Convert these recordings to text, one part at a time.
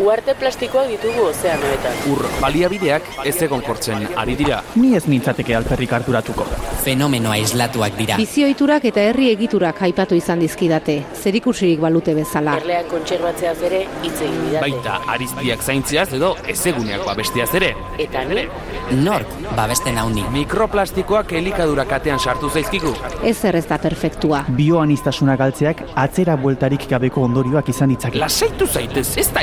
Uarte plastikoak ditugu ozeanoetan. Ur baliabideak ez egon kortzen ari dira. Ni ez nintzateke alperrik harturatuko. Fenomeno aislatuak dira. Bizioiturak eta herri egiturak aipatu izan dizkidate, zerikusirik balute bezala. Erleak kontserbatzeaz ere hitz egin didate. Baita ariztiak zaintziaz edo ezeguneak babestiaz ere. Eta ni, Nork babesten hauni. Mikroplastikoak elikadura katean sartu zaizkigu. Ez ez da perfektua. Bioanistasuna galtzeak atzera bueltarik gabeko ondorioak izan ditzake. Lasaitu zaitez, ez da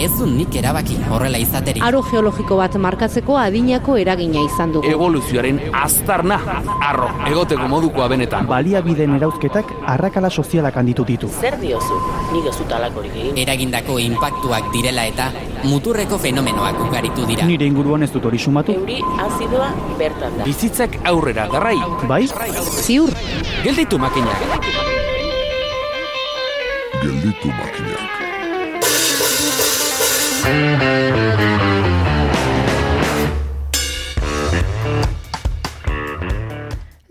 Ez du nik erabaki horrela izaterik. Aro geologiko bat markatzeko adinako eragina izan dugu. Evoluzioaren aztarna, arro, egoteko modukoa benetan. Baliabideen erauzketak arrakala sozialak handitu ditu. Zer diozu? Nik egin. Eragindako inpaktuak direla eta muturreko fenomenoak ugaritu dira. Nire inguruan ez dut hori sumatu. Euri azidoa bertan da. Bizitzak aurrera, garrai. Bai? Ziur, Gelditu makinak. gelditu makinak.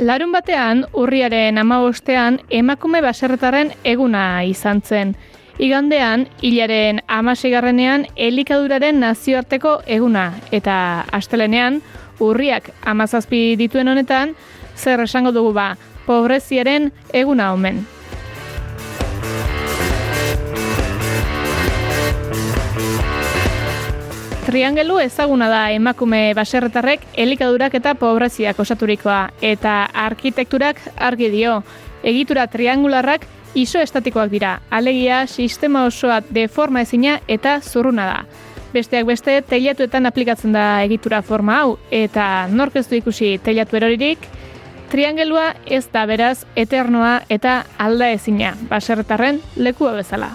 Larun batean, urriaren amabostean, emakume baserretaren eguna izan zen. Igandean, hilaren amasigarrenean, elikaduraren nazioarteko eguna. Eta astelenean, urriak amazazpi dituen honetan, zer esango dugu ba, pobreziaren eguna omen. Triangelu ezaguna da emakume baserretarrek elikadurak eta pobreziak osaturikoa eta arkitekturak argi dio. Egitura triangularrak iso estatikoak dira. Alegia sistema osoa deforma ezina eta zurruna da. Besteak beste teilatuetan aplikatzen da egitura forma hau eta nork ez du ikusi teilatu eroririk, triangelua ez da beraz eternoa eta alda ezina baserretarren lekua bezala.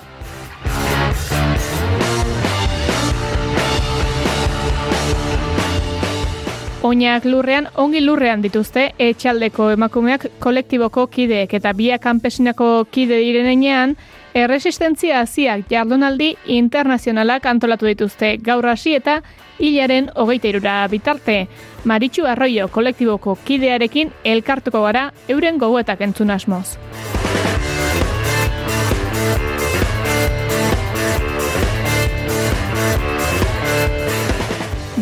Oinak lurrean, ongi lurrean dituzte, etxaldeko emakumeak kolektiboko kideek eta biak kanpesinako kide direnean, erresistentzia hasiak jardunaldi internazionalak antolatu dituzte gaur hasi eta hilaren hogeita irura bitarte. Maritxu Arroio kolektiboko kidearekin elkartuko gara euren gogoetak entzun asmoz.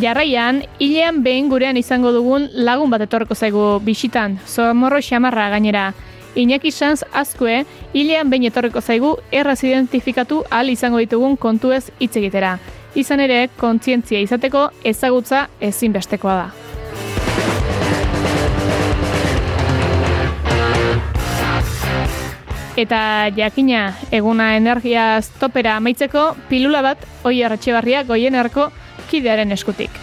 Jarraian, hilean behin gurean izango dugun lagun bat etorreko zaigu bisitan, zomorro xamarra gainera. Iñaki Sanz azkue, hilean behin etorreko zaigu erraz identifikatu ahal izango ditugun kontuez hitz egitera. Izan ere, kontzientzia izateko ezagutza ezinbestekoa da. Eta jakina, eguna energia stopera amaitzeko, pilula bat, oi arratxe goien erko kidearen eskutik.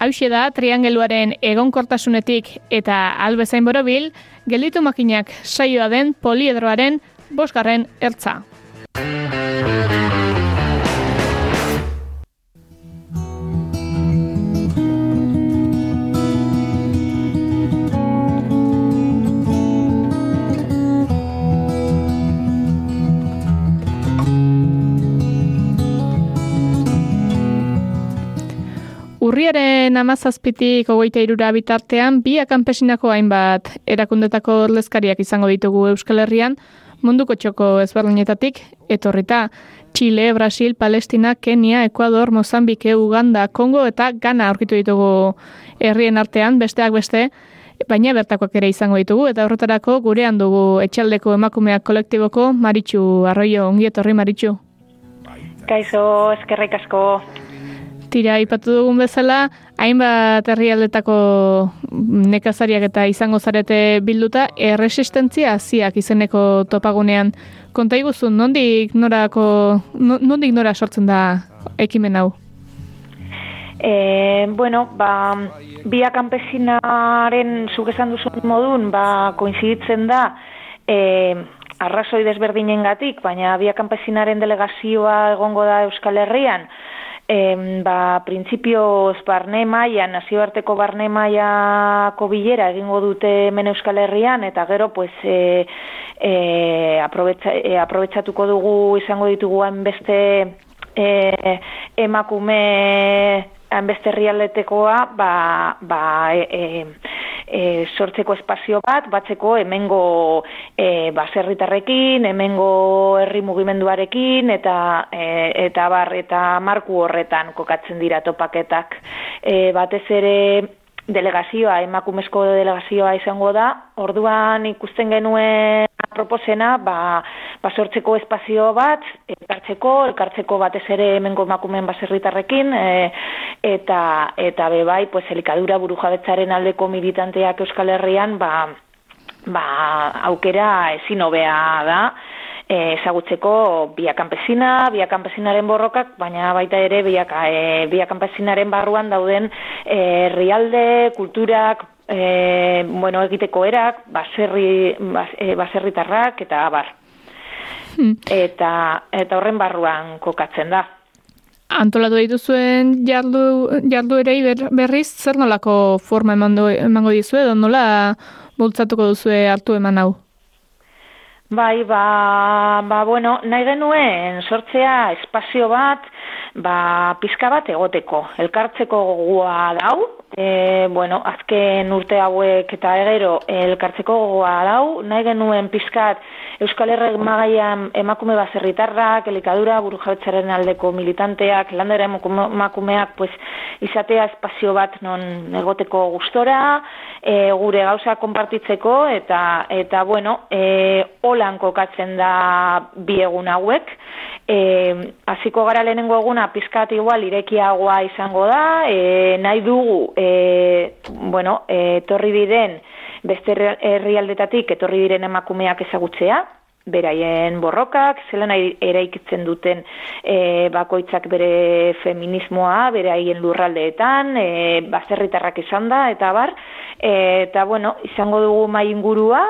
Hauxe da, triangeluaren egonkortasunetik eta albezain borobil, gelditu makinak saioa den poliedroaren bosgarren ertza. Amazazpitik hogeita irura bitartean, bi akanpesinako hainbat erakundetako ordezkariak izango ditugu Euskal Herrian, munduko txoko ezberdinetatik, etorrita Chile, Brasil, Palestina, Kenia, Ecuador, Mozambike, Uganda, Kongo eta Ghana aurkitu ditugu herrien artean, besteak beste, baina bertakoak ere izango ditugu, eta horretarako gurean dugu etxaldeko emakumeak kolektiboko Maritxu Arroio, ongi etorri Maritxu. Kaixo, eskerrik asko. Tira, ipatu dugun bezala, hainbat herrialdetako nekazariak eta izango zarete bilduta, erresistentzia hasiak izeneko topagunean. Konta iguzu, nondik norako, no- nondik nora sortzen da ekimen hau? E, bueno, ba, bia kanpesinaren zuk esan duzun modun, ba, koinziditzen da, e, arrazoi desberdinen gatik, baina bia kanpesinaren delegazioa egongo da Euskal Herrian, em, ba, printzipioz barne mailan, nazioarteko barne mailako bilera egingo dute hemen Euskal Herrian, eta gero, pues, e, e, aprobetsa, e, aprobetsatuko dugu izango ditugu hainbeste e, emakume hainbeste herrialdetekoa ba, ba, e, e, e, sortzeko espazio bat, batzeko hemengo e, baserritarrekin, hemengo herri mugimenduarekin, eta, e, eta bar, eta marku horretan kokatzen dira topaketak. E, batez ere delegazioa, emakumezko delegazioa izango da, orduan ikusten genuen proposena, ba, basortzeko espazio bat, elkartzeko, elkartzeko batez ere hemengo emakumeen baserritarrekin, e, eta, eta bebai, pues, elikadura buru jabetzaren aldeko militanteak Euskal Herrian, ba, ba, aukera ezin hobea da, e, ezagutzeko biak kanpesina, biak kanpesinaren borrokak, baina baita ere biak, e, biak kanpesinaren barruan dauden herrialde, kulturak, e, bueno, egiteko erak, baserri, bas, e, baserritarrak eta abar. Hmm. Eta, eta horren barruan kokatzen da. Antolatu dituzuen jardu, jardu ere berriz, zer nolako forma emango, emango dizu edo nola bultzatuko duzue hartu eman hau? Bai, ba, ba, bueno, nahi genuen sortzea espazio bat, ba, pizka bat egoteko, elkartzeko gogoa dau, e, bueno, azken urte hauek eta egero elkartzeko gogoa dau, nahi genuen pizkat Euskal Herrek magaian emakume baserritarrak, elikadura, buru aldeko militanteak, landera emakumeak, pues, izatea espazio bat non egoteko gustora, e, gure gauza konpartitzeko, eta, eta bueno, e, holan kokatzen da biegun hauek, e, aziko gara lehenengo eguna pizkat igual irekiagoa izango da, e, nahi dugu, e, bueno, e, torri diren, beste herrialdetatik etorri diren emakumeak ezagutzea, beraien borrokak, zelan eraikitzen duten e, bakoitzak bere feminismoa, beraien lurraldeetan, e, bazerritarrak izan da, eta bar, e, eta bueno, izango dugu mai ingurua,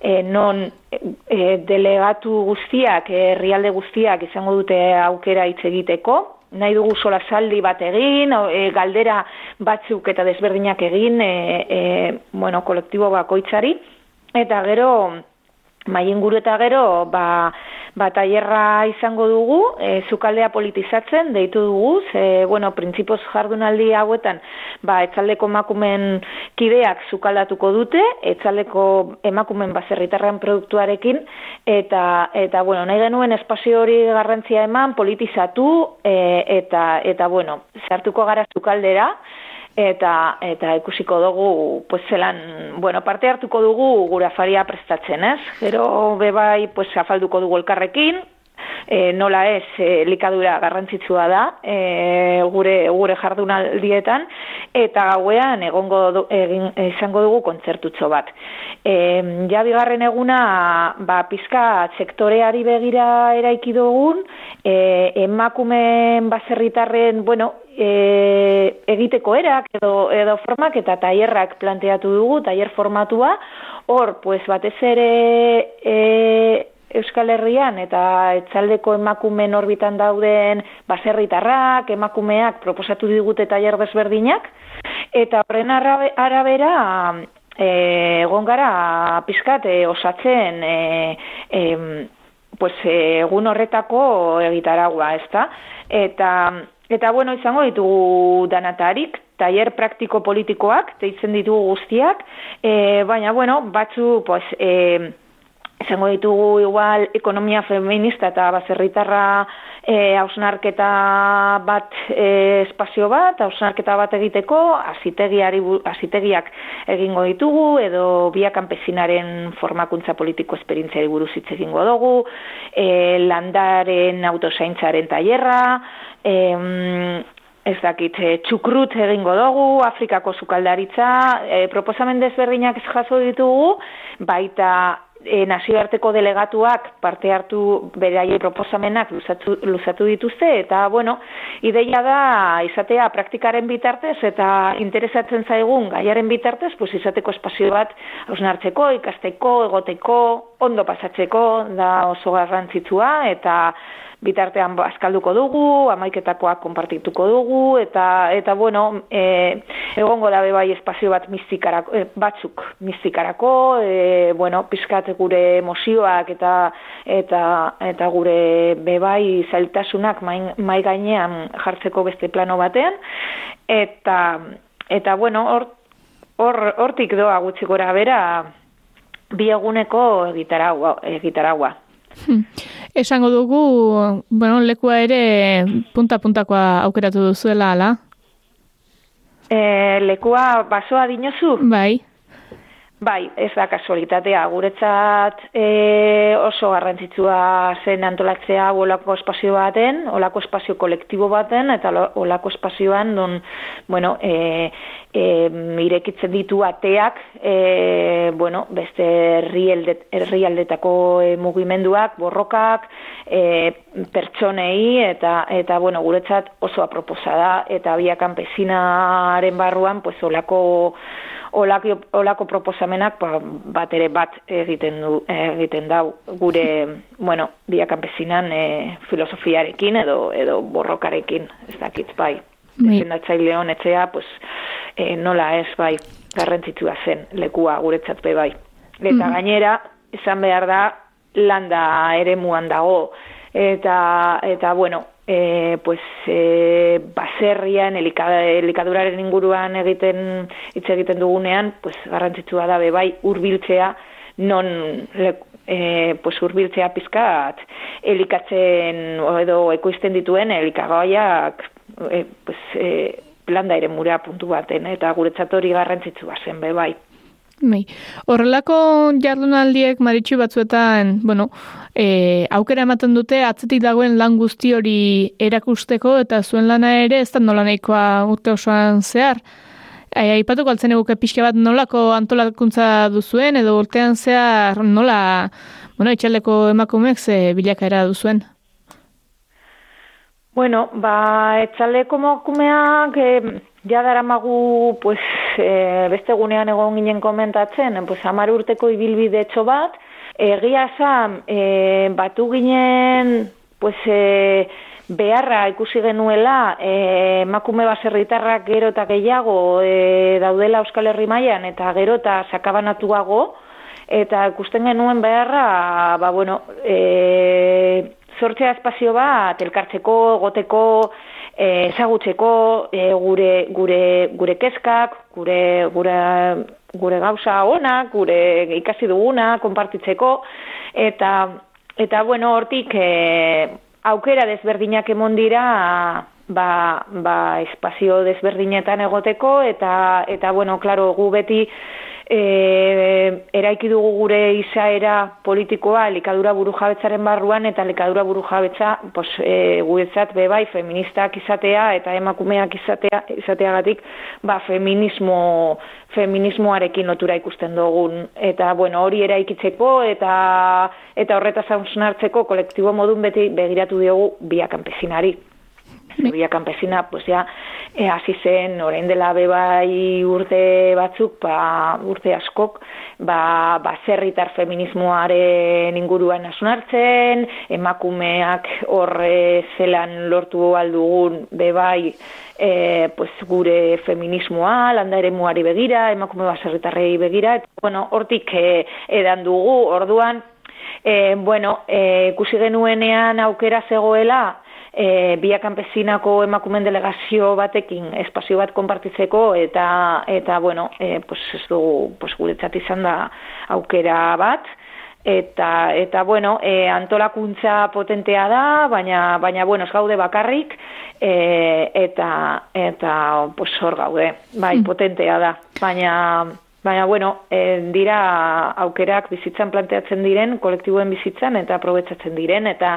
e, non e, delegatu guztiak, herrialde guztiak izango dute aukera hitz egiteko, nahi dugu sola saldi bat egin, e, galdera batzuk eta desberdinak egin, e, e, bueno, kolektibo bakoitzari, eta gero, Mai inguru eta gero, ba, ba taierra izango dugu, e, zukaldea politizatzen, deitu dugu, ze, bueno, prinsipoz jardunaldi hauetan, ba, etzaldeko emakumen kideak zukaldatuko dute, etzaldeko emakumen baserritarren produktuarekin, eta, eta bueno, nahi genuen espazio hori garrantzia eman, politizatu, e, eta, eta, bueno, zartuko gara zukaldera, eta eta ikusiko dugu pues zelan bueno parte hartuko dugu gura faria prestatzen ez? Gero bebai pues afalduko dugu elkarrekin e, nola ez e, likadura garrantzitsua da e, gure gure jardunaldietan eta gauean egongo egin izango dugu kontzertutxo bat. E, ja bigarren eguna ba pizka sektoreari begira eraiki dugun e, emakumeen baserritarren bueno e, egiteko erak edo, edo formak eta tailerrak planteatu dugu, tailer formatua, hor, pues, batez ere e, Euskal Herrian eta etzaldeko emakumen orbitan dauden baserritarrak, emakumeak proposatu digute tailer desberdinak, eta horren arabera e, egon gara pizkat e, osatzen e, e, pues, egun horretako egitaragua, ezta? Eta Eta bueno, izango ditugu danatarik, taier praktiko politikoak, deitzen ditugu guztiak, e, baina bueno, batzu, pues, e, izango ditugu igual ekonomia feminista eta bazerritarra e, hausnarketa bat e, espazio bat, hausnarketa bat egiteko, azitegiari, azitegiak egingo ditugu, edo biak kanpezinaren formakuntza politiko esperientziari buruz hitz egingo dugu, e, landaren autosaintzaren tailerra, em, ez dakit, e, txukrut egingo dugu, Afrikako zukaldaritza, e, proposamen desberdinak jaso ditugu, baita e, nazioarteko delegatuak parte hartu beraie proposamenak luzatu, luzatu dituzte, eta, bueno, ideia da izatea praktikaren bitartez, eta interesatzen zaigun gaiaren bitartez, pues, izateko espazio bat hausnartzeko, ikasteko, egoteko, ondo pasatzeko, da oso garrantzitsua, eta bitartean askalduko dugu, amaiketakoak konpartituko dugu, eta, eta bueno, e, egongo dabe bai espazio bat mistikarako, e, batzuk mistikarako, e, bueno, pizkat gure emozioak eta, eta, eta gure bebai zailtasunak mai, gainean jartzeko beste plano batean, eta, eta bueno, hor, hor hortik doa gutxi gora bera bi eguneko egitaragua. egitaragua. Hmm. Esango dugu, bueno, lekua ere punta-puntakoa aukeratu duzuela, ala? E, lekua basoa dinozu? Bai. Bai, ez da kasualitatea. Guretzat e, oso garrantzitsua zen antolatzea olako espazio baten, olako espazio kolektibo baten, eta olako espazioan don, bueno, e, e, irekitzen ditu ateak, e, bueno, beste herrialdetako e, mugimenduak, borrokak, e, pertsonei, eta, eta bueno, guretzat oso aproposa da, eta biakan pezinaren barruan, pues, olako olako, olako proposamenak ba, bat ere bat egiten du egiten dau gure bueno dia kanpesinan e, filosofiarekin edo edo borrokarekin ez dakit bai. Defendatzaile honetxea pues e, nola ez bai garrantzitsua zen lekua guretzat be bai. Eta mm. gainera izan behar da landa ere muan dago. Eta eta bueno e, pues e, baserrian elikaduraren inguruan egiten hitz egiten dugunean pues garrantzitsua da bai hurbiltzea non e, pues hurbiltzea pizkat. Elikatzen edo ekoizten dituen elikagaiak e, pues e, landa ere mura puntu baten eta guretzat hori garrantzitsua zen be bai. Horrelako jardunaldiek maritxu batzuetan, bueno, e, aukera ematen dute atzetik dagoen lan guzti hori erakusteko eta zuen lana ere ez da nola nahikoa urte osoan zehar. E, aipatuko altzen eguke pixka bat nolako antolakuntza duzuen edo urtean zehar nola, bueno, itxaldeko emakumeek ze bilakaera duzuen? Bueno, ba, etxaleko emakumeak... Eh, Ja daramagu, pues, e, beste gunean egon ginen komentatzen, pues, amar urteko ibilbide etxo bat, egia zan, e, batu ginen, pues, e, beharra ikusi genuela, e, makume baserritarrak gero eta gehiago e, daudela Euskal Herri mailan eta gero eta sakabanatuago, eta ikusten genuen beharra, ba, bueno, e, sortzea espazio bat, elkartzeko, goteko, ezagutzeko e, gure, gure, gure kezkak, gure, gure, gure gauza onak, gure ikasi duguna, konpartitzeko, eta, eta bueno, hortik e, aukera desberdinak emon dira, ba, ba espazio desberdinetan egoteko, eta, eta bueno, klaro, gu beti, e, eraiki dugu gure izaera politikoa likadura buru jabetzaren barruan eta likadura buru jabetza pues, e, guetzat bebai feministak izatea eta emakumeak izatea izateagatik ba, feminismo feminismoarekin lotura ikusten dugun. Eta bueno hori eraikitzeko eta eta horretaz hausnartzeko kolektibo modun beti begiratu diogu biak kanpesinari Zubia Campesina, pues ya, e, hasi zen, orain dela bebai urte batzuk, ba, urte askok, ba, ba zerritar feminismoaren inguruan asunartzen, emakumeak horre zelan lortu aldugun bebai, e, pues, gure feminismoa, landa ere muari begira, emakume baserritarrei begira, eta, bueno, hortik e, edan dugu, orduan, e, bueno, e, kusi genuenean aukera zegoela, e, bia kanpezinako emakumen delegazio batekin espazio bat konpartitzeko eta eta bueno, e, pues ez du pues guretzat izan da aukera bat eta eta bueno, e, antolakuntza potentea da, baina baina bueno, ez gaude bakarrik e, eta eta pues hor gaude. Bai, mm. potentea da. Baina Baina, bueno, e, dira aukerak bizitzan planteatzen diren, kolektiboen bizitzan, eta aprobetsatzen diren, eta,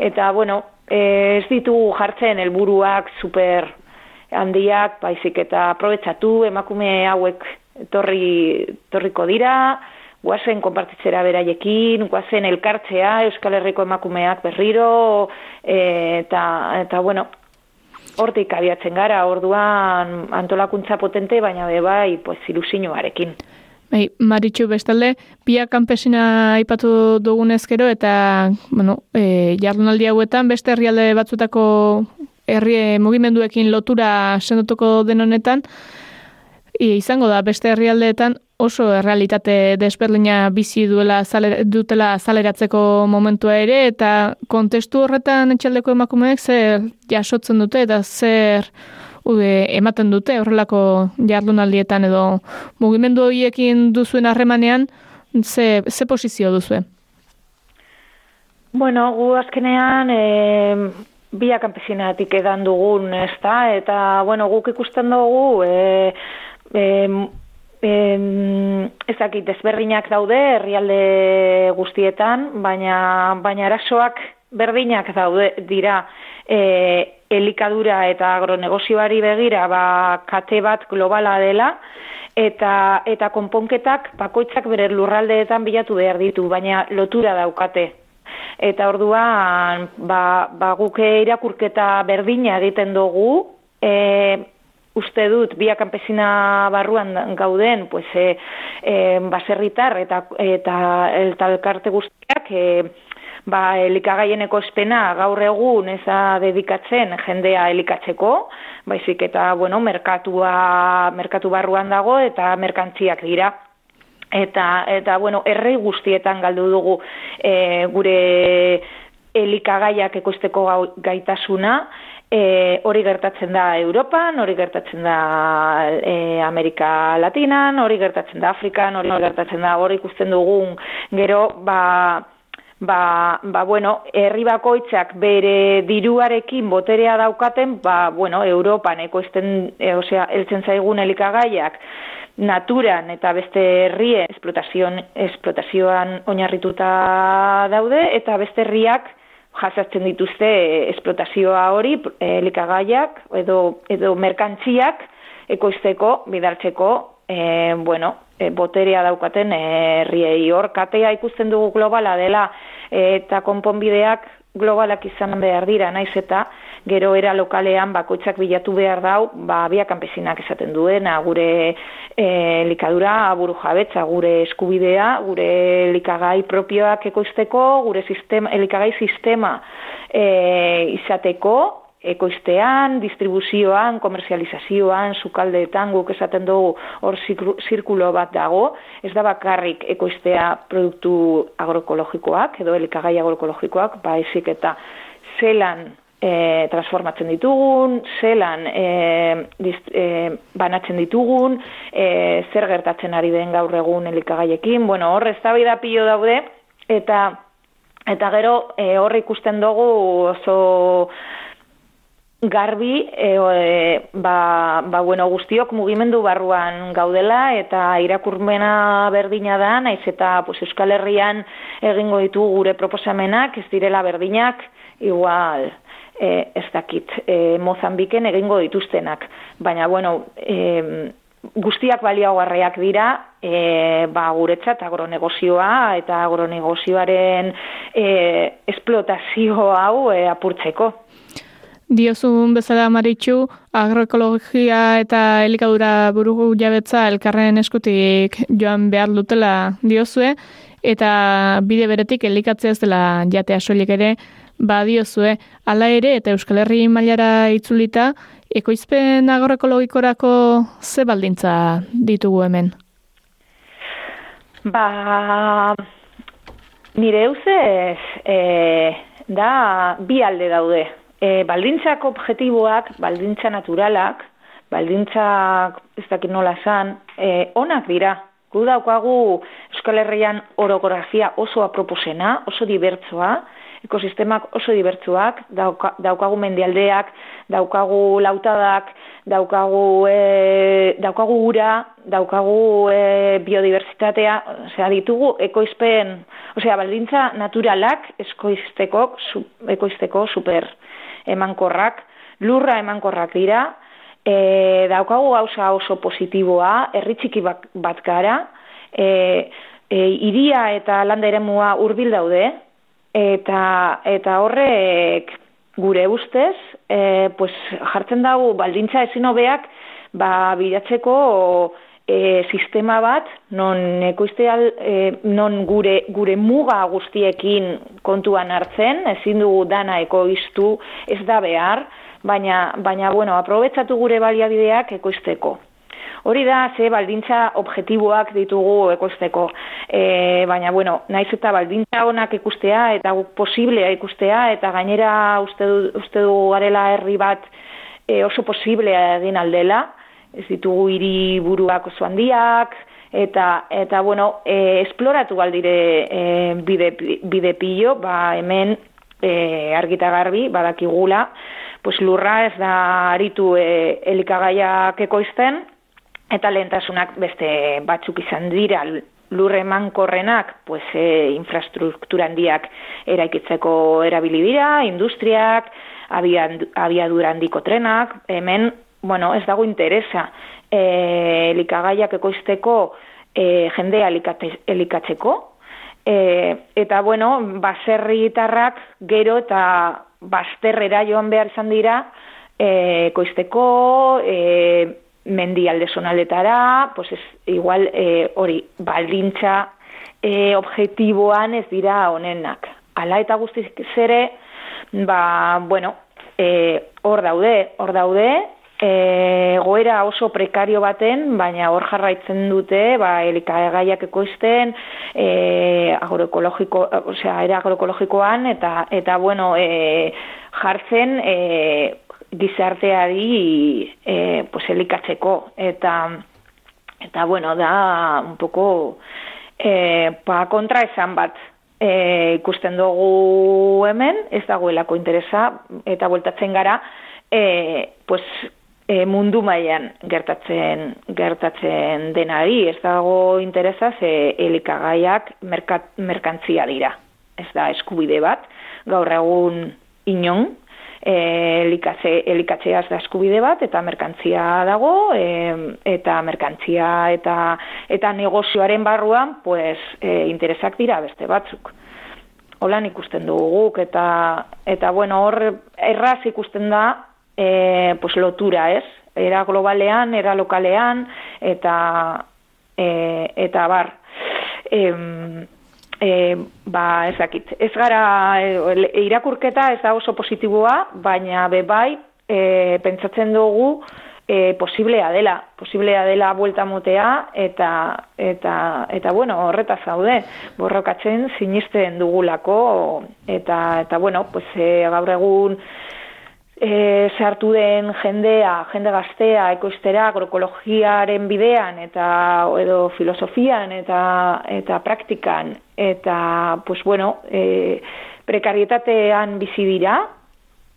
eta bueno, ez ditugu jartzen helburuak super handiak, baizik eta aprobetsatu emakume hauek torri, torriko dira, guazen konpartitzera beraiekin, guazen elkartzea Euskal Herriko emakumeak berriro, e, eta, eta bueno, hortik abiatzen gara, orduan antolakuntza potente, baina bebai, pues, ilusiñoarekin. Bai, Maritxu bestalde, pia kanpesina aipatu dugun ezkero eta, bueno, e, jardunaldi hauetan beste herrialde batzutako herri mugimenduekin lotura sendotuko den honetan, e, izango da beste herrialdeetan oso errealitate desberdina bizi duela zaler, dutela zaleratzeko momentua ere eta kontestu horretan etxaldeko emakumeek zer jasotzen dute eta zer ematen dute horrelako jardunaldietan edo mugimendu horiekin duzuen harremanean ze, ze posizio duzue? Bueno, gu azkenean e, biak kanpesinatik edan dugun, ez da? Eta, bueno, guk ikusten dugu e, e, e, ez dakit ezberdinak daude herrialde guztietan, baina, baina arazoak berdinak daude dira e, elikadura eta agronegozioari begira ba, kate bat globala dela, eta, eta konponketak bakoitzak bere lurraldeetan bilatu behar ditu, baina lotura daukate. Eta orduan, ba, ba guke irakurketa berdina egiten dugu, e, uste dut, bia kanpesina barruan gauden, pues, e, e, baserritar eta, eta el talkarte guztiak, e, ba, elikagaieneko espena gaur egun eza dedikatzen jendea elikatzeko, baizik eta, bueno, merkatua, merkatu barruan dago eta merkantziak dira. Eta, eta bueno, errei guztietan galdu dugu e, gure elikagaiak ekosteko gaitasuna, e, hori gertatzen da Europan, hori gertatzen da e, Amerika Latinan, hori gertatzen da Afrikan, hori gertatzen da hori ikusten dugun gero, ba, ba, ba bueno, herri bakoitzak bere diruarekin boterea daukaten, ba, bueno, Europan ekoizten, e, osea, eltzen zaigun elikagaiak, naturan eta beste herrien esplotazioan, oinarrituta daude, eta beste herriak jasatzen dituzte esplotazioa hori, elikagaiak edo, edo merkantziak ekoizteko, bidaltzeko, e, bueno, e, boterea daukaten herriei. Hor katea ikusten dugu globala dela eta konponbideak globalak izan behar dira naiz eta gero era lokalean bakoitzak bilatu behar dau ba bia kanpesinak esaten duena gure e, likadura buru jabetza gure eskubidea gure likagai propioak ekoizteko gure sistema elikagai sistema e, izateko ekoiztean, distribuzioan, komerzializazioan, sukaldeetan, guk esaten dugu hor zirkulo bat dago, ez da bakarrik ekoiztea produktu agroekologikoak, edo elikagai agroekologikoak, ba ezik eta zelan e, transformatzen ditugun, zelan e, e, banatzen ditugun, e, zer gertatzen ari den gaur egun elikagaiekin, bueno, hor ez da pilo daude, eta Eta gero e, horre ikusten dugu oso garbi e, e, ba, ba, bueno, guztiok mugimendu barruan gaudela eta irakurmena berdina da, naiz eta pues, Euskal Herrian egingo ditu gure proposamenak, ez direla berdinak, igual e, ez dakit, e, Mozambiken egingo dituztenak. Baina, bueno, e, guztiak baliagarriak dira, e, ba, guretzat agronegozioa eta agronegozioaren e, esplotazio hau e, apurtzeko. Diozun bezala maritxu, agroekologia eta elikadura burugu jabetza elkarren eskutik joan behar dutela diozue, eta bide beretik elikatzea ez dela jatea soilik ere, ba diozue, ala ere eta Euskal Herri mailara itzulita, ekoizpen agroekologikorako ze baldintza ditugu hemen? Ba, nire eusez, e, da bi alde daude e, baldintzak objektiboak, baldintza naturalak, baldintzak ez dakit nola zan, e, onak dira. Gu daukagu Euskal Herrian orografia oso aproposena, oso dibertsoa, ekosistemak oso dibertsuak, dauka, daukagu mendialdeak, daukagu lautadak, daukagu, e, daukagu ura, daukagu e, biodiversitatea, osea, ditugu ekoizpen, osea, baldintza naturalak ekoizteko, su, ekoizteko super emankorrak, lurra emankorrak dira, e, daukagu gauza oso positiboa, erritxiki bat gara, e, e, iria eta landa ere mua urbil daude, eta, eta horrek gure ustez, e, pues, jartzen dago baldintza ezin hobeak, ba, bilatzeko e, sistema bat non ekoizteal e, non gure gure muga guztiekin kontuan hartzen ezin dugu dana ekoiztu ez da behar baina baina bueno aprobetxatu gure baliabideak ekoizteko Hori da, ze baldintza objektiboak ditugu ekoizteko. E, baina, bueno, naiz eta baldintza honak ikustea, eta guk posiblea ikustea, eta gainera uste du, uste du garela herri bat e, oso posiblea egin aldela, ez ditugu hiri buruak oso handiak, eta, eta bueno, e, esploratu aldire e, bide, bide pillo, ba, hemen e, argita garbi, badakigula, pues lurra ez da aritu e, elikagaiak ekoizten, eta lehentasunak beste batzuk izan dira. Lurre mankorrenak, pues, e, infrastruktura handiak eraikitzeko erabili dira, industriak, abiadura handiko trenak, hemen, bueno, ez dago interesa e, elikagaiak ekoizteko e, jendea elikatzeko, e, eta, bueno, baserritarrak gero eta basterrera joan behar izan dira, e, ekoizteko, e, mendialde sonaldetara, pues es, igual e, hori baldintza e, objektiboan ez dira honenak. Hala eta guztiz zere, ba, bueno, e, hor daude, hor daude, e, goera oso prekario baten, baina hor jarraitzen dute, ba, elikagaiak ekoizten, e, agroekologiko, osea, era agroekologikoan, eta, eta bueno, e, jartzen, e, gizarteari e, pues, elikatzeko. Eta, eta bueno, da un poco e, pa kontra esan bat e, ikusten dugu hemen, ez dagoelako interesa, eta bueltatzen gara, e, pues, e, mundu mailan gertatzen gertatzen denari, ez dago interesa ze elikagaiak merkat, merkantzia dira. Ez da eskubide bat, gaur egun inon, e, elikatze, elikatzeaz da eskubide bat, eta merkantzia dago, e, eta merkantzia eta eta negozioaren barruan, pues, e, interesak dira beste batzuk. Holan ikusten dugu guk, eta, eta bueno, hor erraz ikusten da, e, pues, lotura, ez? Era globalean, era lokalean, eta, e, eta bar. E, e, ba, ezakit, ez gara e, irakurketa ez da oso positiboa, baina be bai e, pentsatzen dugu e, posiblea dela, posiblea dela buelta motea eta, eta, eta bueno, horreta zaude, borrokatzen sinisten dugulako eta, eta bueno, pues, e, gaur egun e, zehartu den jendea, jende gaztea, ekoiztera, agroekologiaren bidean, eta edo filosofian, eta, eta praktikan, eta, pues bueno, e, prekarietatean bizi dira,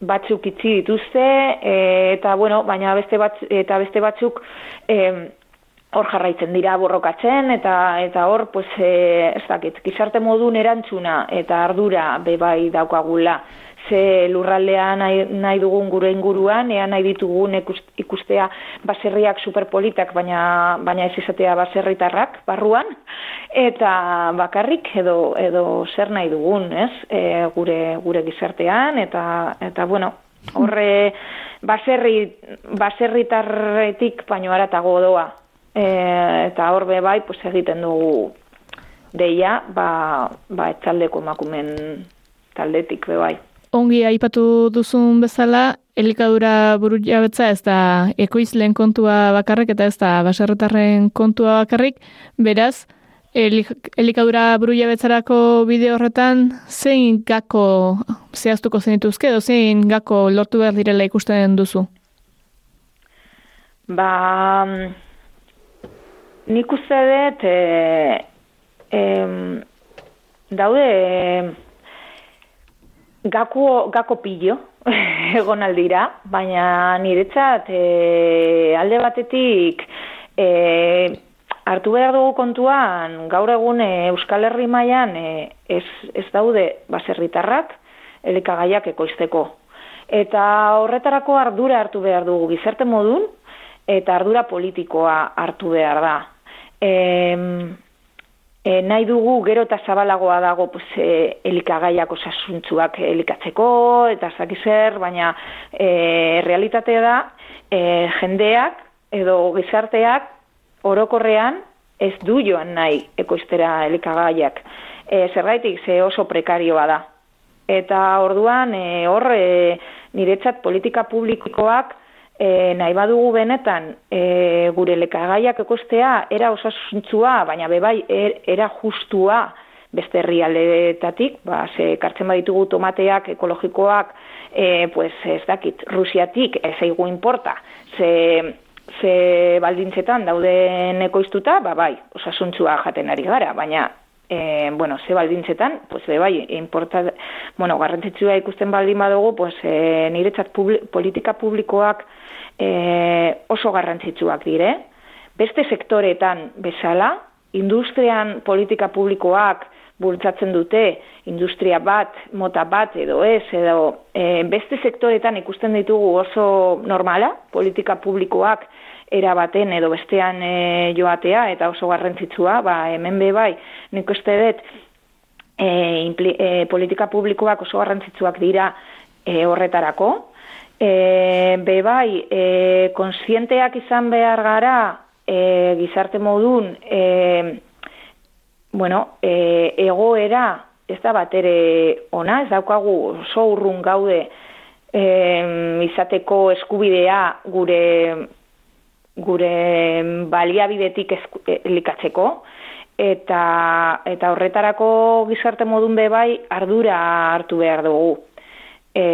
batzuk itzi dituzte, e, eta bueno, baina beste, bat, eta beste batzuk e, hor jarraitzen dira borrokatzen, eta eta hor, pues, e, ez dakit, gizarte modun erantzuna, eta ardura bebai daukagula, ze lurraldean nahi, nahi dugun gure inguruan, ea nahi ditugun ikustea baserriak superpolitak, baina, baina ez izatea baserritarrak barruan, eta bakarrik edo, edo zer nahi dugun, ez, e, gure, gure gizartean, eta, eta bueno, horre baserri, baserritarretik baino aratago doa, e, eta horbe bai, pues egiten dugu deia, ba, ba etzaldeko emakumen taldetik be bai ongi aipatu duzun bezala, elikadura buru jabetza ez da ekoizlen kontua bakarrik eta ez da baserretarren kontua bakarrik, beraz, elikadura buru jabetzarako bide horretan, zein gako zehaztuko zenituzke, edo zein gako lortu behar direla ikusten duzu? Ba, nik uste dut, e, daude, Gako, gako pillo egon aldira, baina niretzat e, alde batetik e, hartu behar dugu kontuan gaur egun e, Euskal Herri mailan e, ez, ez daude baserritarrak elikagaiak ekoizteko. Eta horretarako ardura hartu behar dugu gizarte modun eta ardura politikoa hartu behar da. E, E, nahi dugu gero eta zabalagoa dago pues, e, elikagaiak osasuntzuak elikatzeko eta zaki zer, baina e, realitatea da e, jendeak edo gizarteak orokorrean ez du joan nahi ekoiztera elikagaiak. E, zergaitik ze oso prekarioa da. Eta orduan e, hor e, niretzat politika publikoak e, nahi badugu benetan e, gure lekagaiak ekostea era osasuntzua, baina bebai er, era justua. Beste herrialdeetatik, ba, ze kartzen baditugu tomateak ekologikoak, e, pues ez dakit, Rusiatik ez eigu importa, ze, ze baldintzetan dauden ekoiztuta, ba bai, osasuntzua jaten ari gara, baina e, bueno, ze baldintzetan, pues be bai, importa, bueno, garrantzitsua ikusten baldin badugu, pues e, niretzat politika publikoak e, oso garrantzitsuak dire, beste sektoretan bezala, industrian politika publikoak bultzatzen dute industria bat, mota bat edo ez, edo e, beste sektoretan ikusten ditugu oso normala, politika publikoak erabaten edo bestean e, joatea eta oso garrantzitsua, ba, hemen be bai, nik uste dut e, e, politika publikoak oso garrantzitsuak dira e, horretarako, e, be bai, e, konsienteak izan behar gara e, gizarte modun e, bueno, e, egoera ez da bat ere ona, ez daukagu oso urrun gaude e, izateko eskubidea gure gure baliabidetik elikatzeko eta eta horretarako gizarte modun bebai ardura hartu behar dugu. E,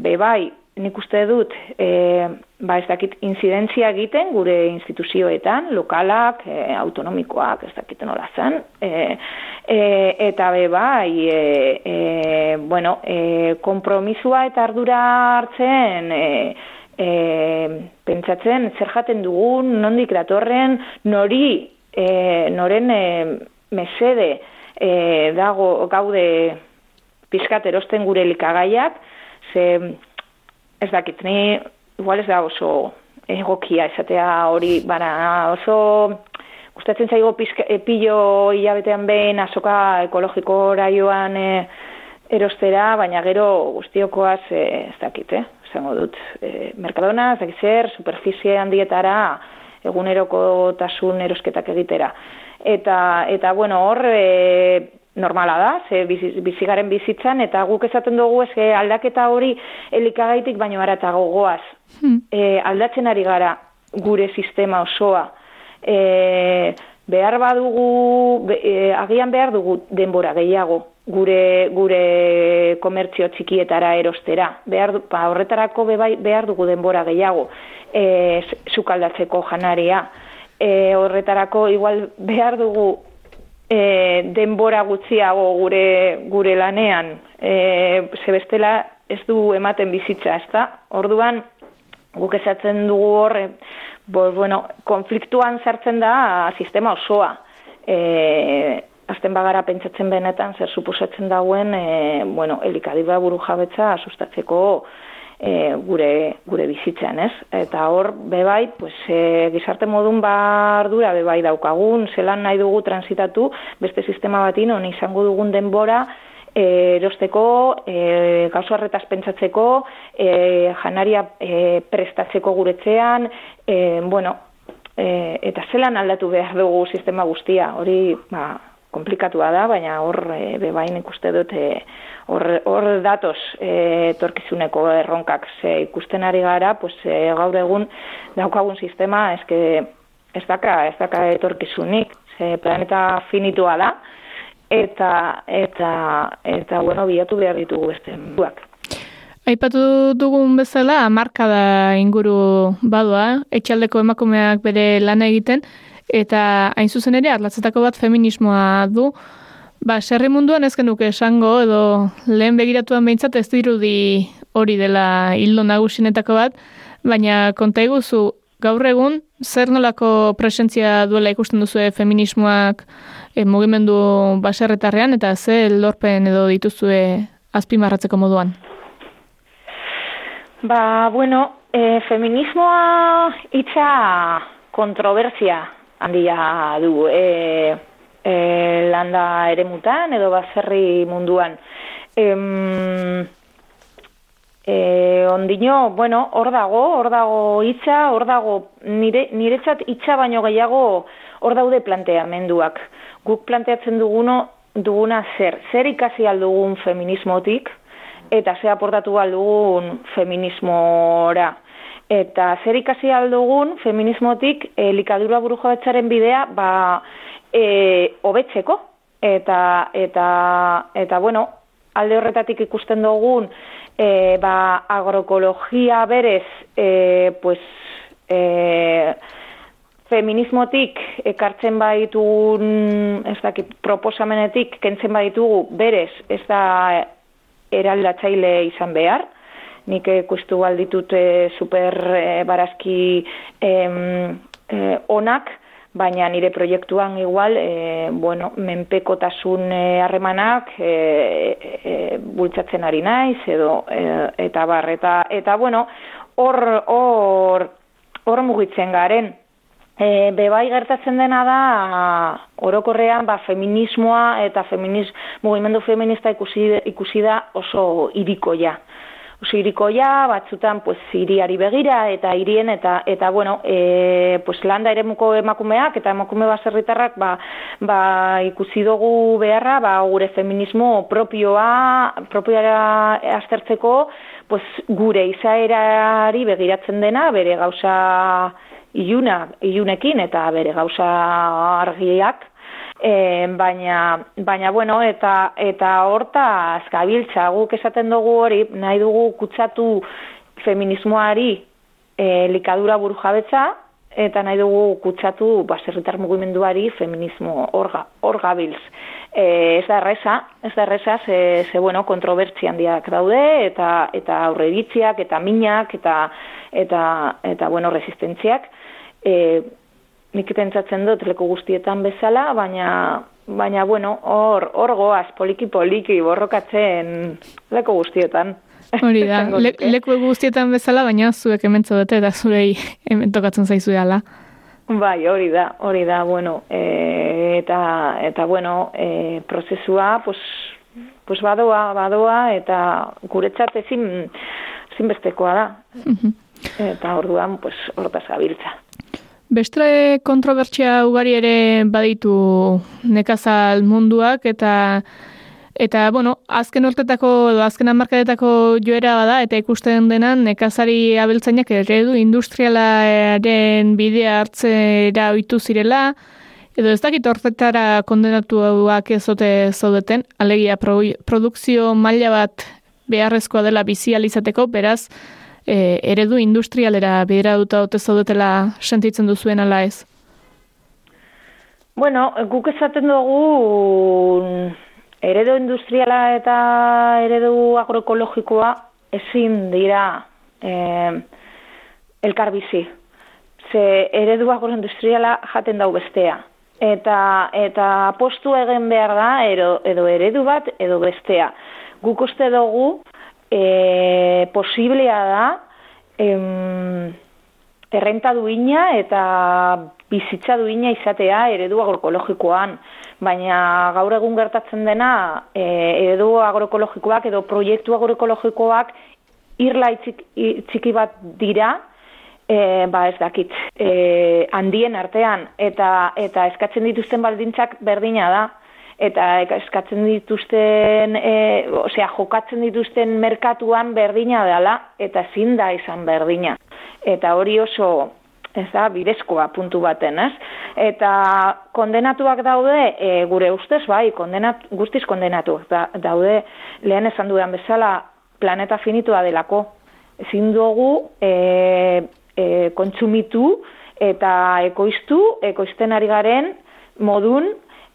bebai, nik uste dut, e, ba ez dakit incidentzia egiten gure instituzioetan, lokalak, e, autonomikoak, ez dakit nola zen, e, e, eta be bai, e, e, bueno, e, kompromisua eta ardura hartzen, e, e, pentsatzen, zer jaten dugun, nondik datorren, nori, e, noren e, mesede e, dago gaude pizkat erosten gure likagaiak, ze ez dakit, ni igual ez da oso egokia esatea hori, bara oso gustatzen zaigo epillo hilabetean behin azoka ekologiko joan e, erostera, baina gero guztiokoaz e, ez dakit, eh? Zango dut, e, Mercadona, ez dakit zer, superficie handietara eguneroko tasun erosketak egitera. Eta, eta bueno, hor, e, normala da, ze bizigaren bizitzan, eta guk esaten dugu ez aldaketa hori elikagaitik baino ara eta gogoaz. Hmm. E, aldatzen ari gara gure sistema osoa. E, behar badugu, e, agian behar dugu denbora gehiago gure gure komertzio txikietara erostera. Behar, ba, horretarako bebai, behar dugu denbora gehiago e, zukaldatzeko janaria. E, horretarako igual behar dugu e, denbora gutxiago gure gure lanean e, zebestela ez du ematen bizitza, ezta? Orduan guk esatzen dugu hor e, bueno, konfliktuan sartzen da sistema osoa. E, azten bagara pentsatzen benetan zer suposatzen dauen e, bueno, elikadiba buru jabetza asustatzeko e, gure gure bizitzan, ez? Eta hor bebai, pues e, gizarte modun bardura bebai daukagun, zelan nahi dugu transitatu beste sistema batin on izango dugun denbora e, erosteko, e, gauzo harretaz pentsatzeko, e, janaria e, prestatzeko guretzean, e, bueno, e, eta zelan aldatu behar dugu sistema guztia, hori, ba, komplikatua da, baina hor e, bebain ikuste dut e, hor, hor datoz e, torkizuneko erronkak ze ikusten ari gara, pues, e, gaur egun daukagun sistema eske ez daka, ez daka etorkizunik, ze planeta finitua da, eta, eta, eta bueno, bilatu behar ditugu beste buak. Aipatu dugun bezala, marka da inguru badua, etxaldeko emakumeak bere lana egiten, eta hain zuzen ere atlatzetako bat feminismoa du. Ba, serri munduan ez genuke esango edo lehen begiratuan behintzat ez dirudi hori dela hildo nagusinetako bat, baina konta iguzu gaur egun zer nolako presentzia duela ikusten duzu feminismoak e, mugimendu baserretarrean eta ze lorpen edo dituzue azpimarratzeko moduan? Ba, bueno, e, feminismoa itxa kontrobersia handia du e, e, landa ere mutan edo bazerri munduan. E, e, ondino, bueno, hor dago, hor dago itza, hor dago nire, niretzat itza baino gehiago hor daude planteamenduak. Guk planteatzen duguno, duguna zer, zer ikasi aldugun feminismotik, eta ze aportatu aldugun feminismora. Eta zer ikasi aldugun feminismotik elikadura buru bidea ba, e, obetzeko. eta, eta, eta bueno, alde horretatik ikusten dugun, e, ba, agroekologia berez, e, pues, e, feminismotik ekartzen baitugun, ez dakit, proposamenetik kentzen baitugu berez, ez da eraldatzaile izan behar, nik ikustu balditut e, super e, barazki e, onak, baina nire proiektuan igual, e, bueno, menpekotasun harremanak e, e, bultzatzen ari naiz, edo, e, eta bar, eta, eta bueno, hor, hor, hor mugitzen garen. E, bebai gertatzen dena da, orokorrean, ba, feminismoa eta feminis, mugimendu feminista ikusi, ikusi da oso irikoia ja, batzutan pues iriari begira eta hirien eta eta bueno, e, pues landa eremuko emakumeak eta emakume baserritarrak ba, ba ikusi dugu beharra ba gure feminismo propioa propioa aztertzeko pues gure izaerari begiratzen dena bere gauza iluna ilunekin eta bere gauza argiak E, baina, baina bueno, eta eta horta azkabiltza guk esaten dugu hori, nahi dugu kutsatu feminismoari e, likadura buru jabetza, eta nahi dugu kutsatu baserritar mugimenduari feminismo orga, orgabilz. E, ez da erresa, ez da erresa, ze, ze bueno, kontrobertzi handiak daude, eta, eta aurreditziak, eta minak, eta, eta, eta bueno, resistentziak. E, nik pentsatzen dut leku guztietan bezala, baina baina bueno, hor hor goaz poliki poliki borrokatzen leku guztietan. Hori da, le, leku guztietan bezala, baina zuek hementzo dute eta zurei hemen tokatzen zaizu dela. Bai, hori da, hori da, bueno, e, eta, eta bueno, e, prozesua, pues, pues badoa, badoa, eta guretzat ezin, zinbestekoa da. Eta orduan, pues, hortaz gabiltza. Bestre kontrobertsia ugari ere baditu nekazal munduak eta eta bueno, azken urtetako edo azken hamarkadetako joera bada eta ikusten denan nekazari abeltzainak eredu industrialaren bidea hartzera ohitu zirela. Edo ez dakit hortetara kondenatuak ezote zaudeten, alegia produkzio maila bat beharrezkoa dela bizializateko, beraz, e, eredu industrialera bidera duta dute zaudetela sentitzen duzuen ala ez? Bueno, guk esaten dugu eredu industriala eta eredu agroekologikoa ezin dira eh, elkarbizi. Ze eredu agroindustriala jaten dau bestea. Eta, eta postu egin behar da edo, edo eredu bat edo bestea. Guk uste dugu e, posiblea da em, errenta duina eta bizitza duina izatea eredu agroekologikoan. Baina gaur egun gertatzen dena e, eredu agroekologikoak edo proiektu agroekologikoak irla txiki bat dira, e, ba ez dakit, e, handien artean eta, eta eskatzen dituzten baldintzak berdina da eta eskatzen dituzten, e, osea, jokatzen dituzten merkatuan berdina dela, eta zin da izan berdina. Eta hori oso, ez da, bidezkoa puntu baten, ez? Eta kondenatuak daude, e, gure ustez, bai, kondenat, guztiz kondenatuak da, daude, lehen esan dudan bezala, planeta finitua delako. Ezin dugu e, e, kontsumitu eta ekoiztu, ekoizten ari garen modun,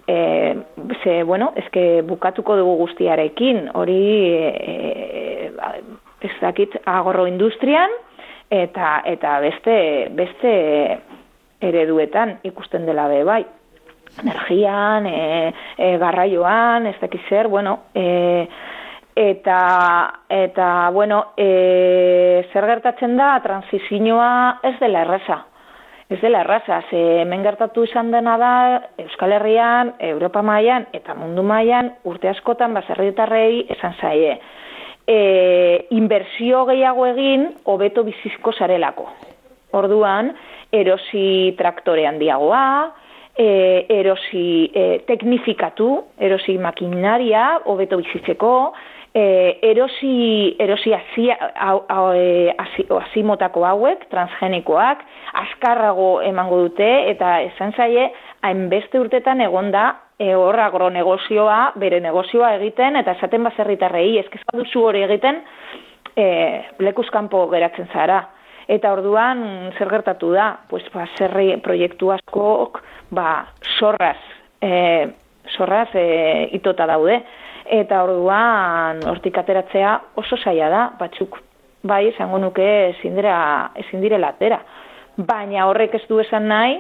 e, ze, bueno, ezke bukatuko dugu guztiarekin, hori e, ez dakit agorro industrian, eta eta beste beste ereduetan ikusten dela be bai. Energian e, e, garraioan ez dakit zer bueno e, eta eta bueno e, zer gertatzen da transizioa ez dela erresa ez dela erraza, ze hemen gertatu izan dena da Euskal Herrian, Europa mailan eta mundu mailan urte askotan baserrietarrei esan zaie. E, inbertsio gehiago egin hobeto bizizko sarelako. Orduan, erosi traktore handiagoa, e, erosi e, teknifikatu, erosi makinaria hobeto bizitzeko, e, erosi, erosi azimotako hauek, transgenikoak, askarrago emango dute, eta esan zaie, hainbeste urtetan egonda e, hor agronegozioa, bere negozioa egiten, eta esaten bazerritarrei, ezkezka duzu hori egiten, e, lekuzkanpo geratzen zara. Eta orduan, zer gertatu da, pues, ba, zerri proiektu askok, ba, sorraz, e, sorraz e, itota daude. Eta orduan, hortik ateratzea oso zaila da, batzuk, bai, esango nuke ezin dira, ezin direla atera. Baina horrek ez du esan nahi,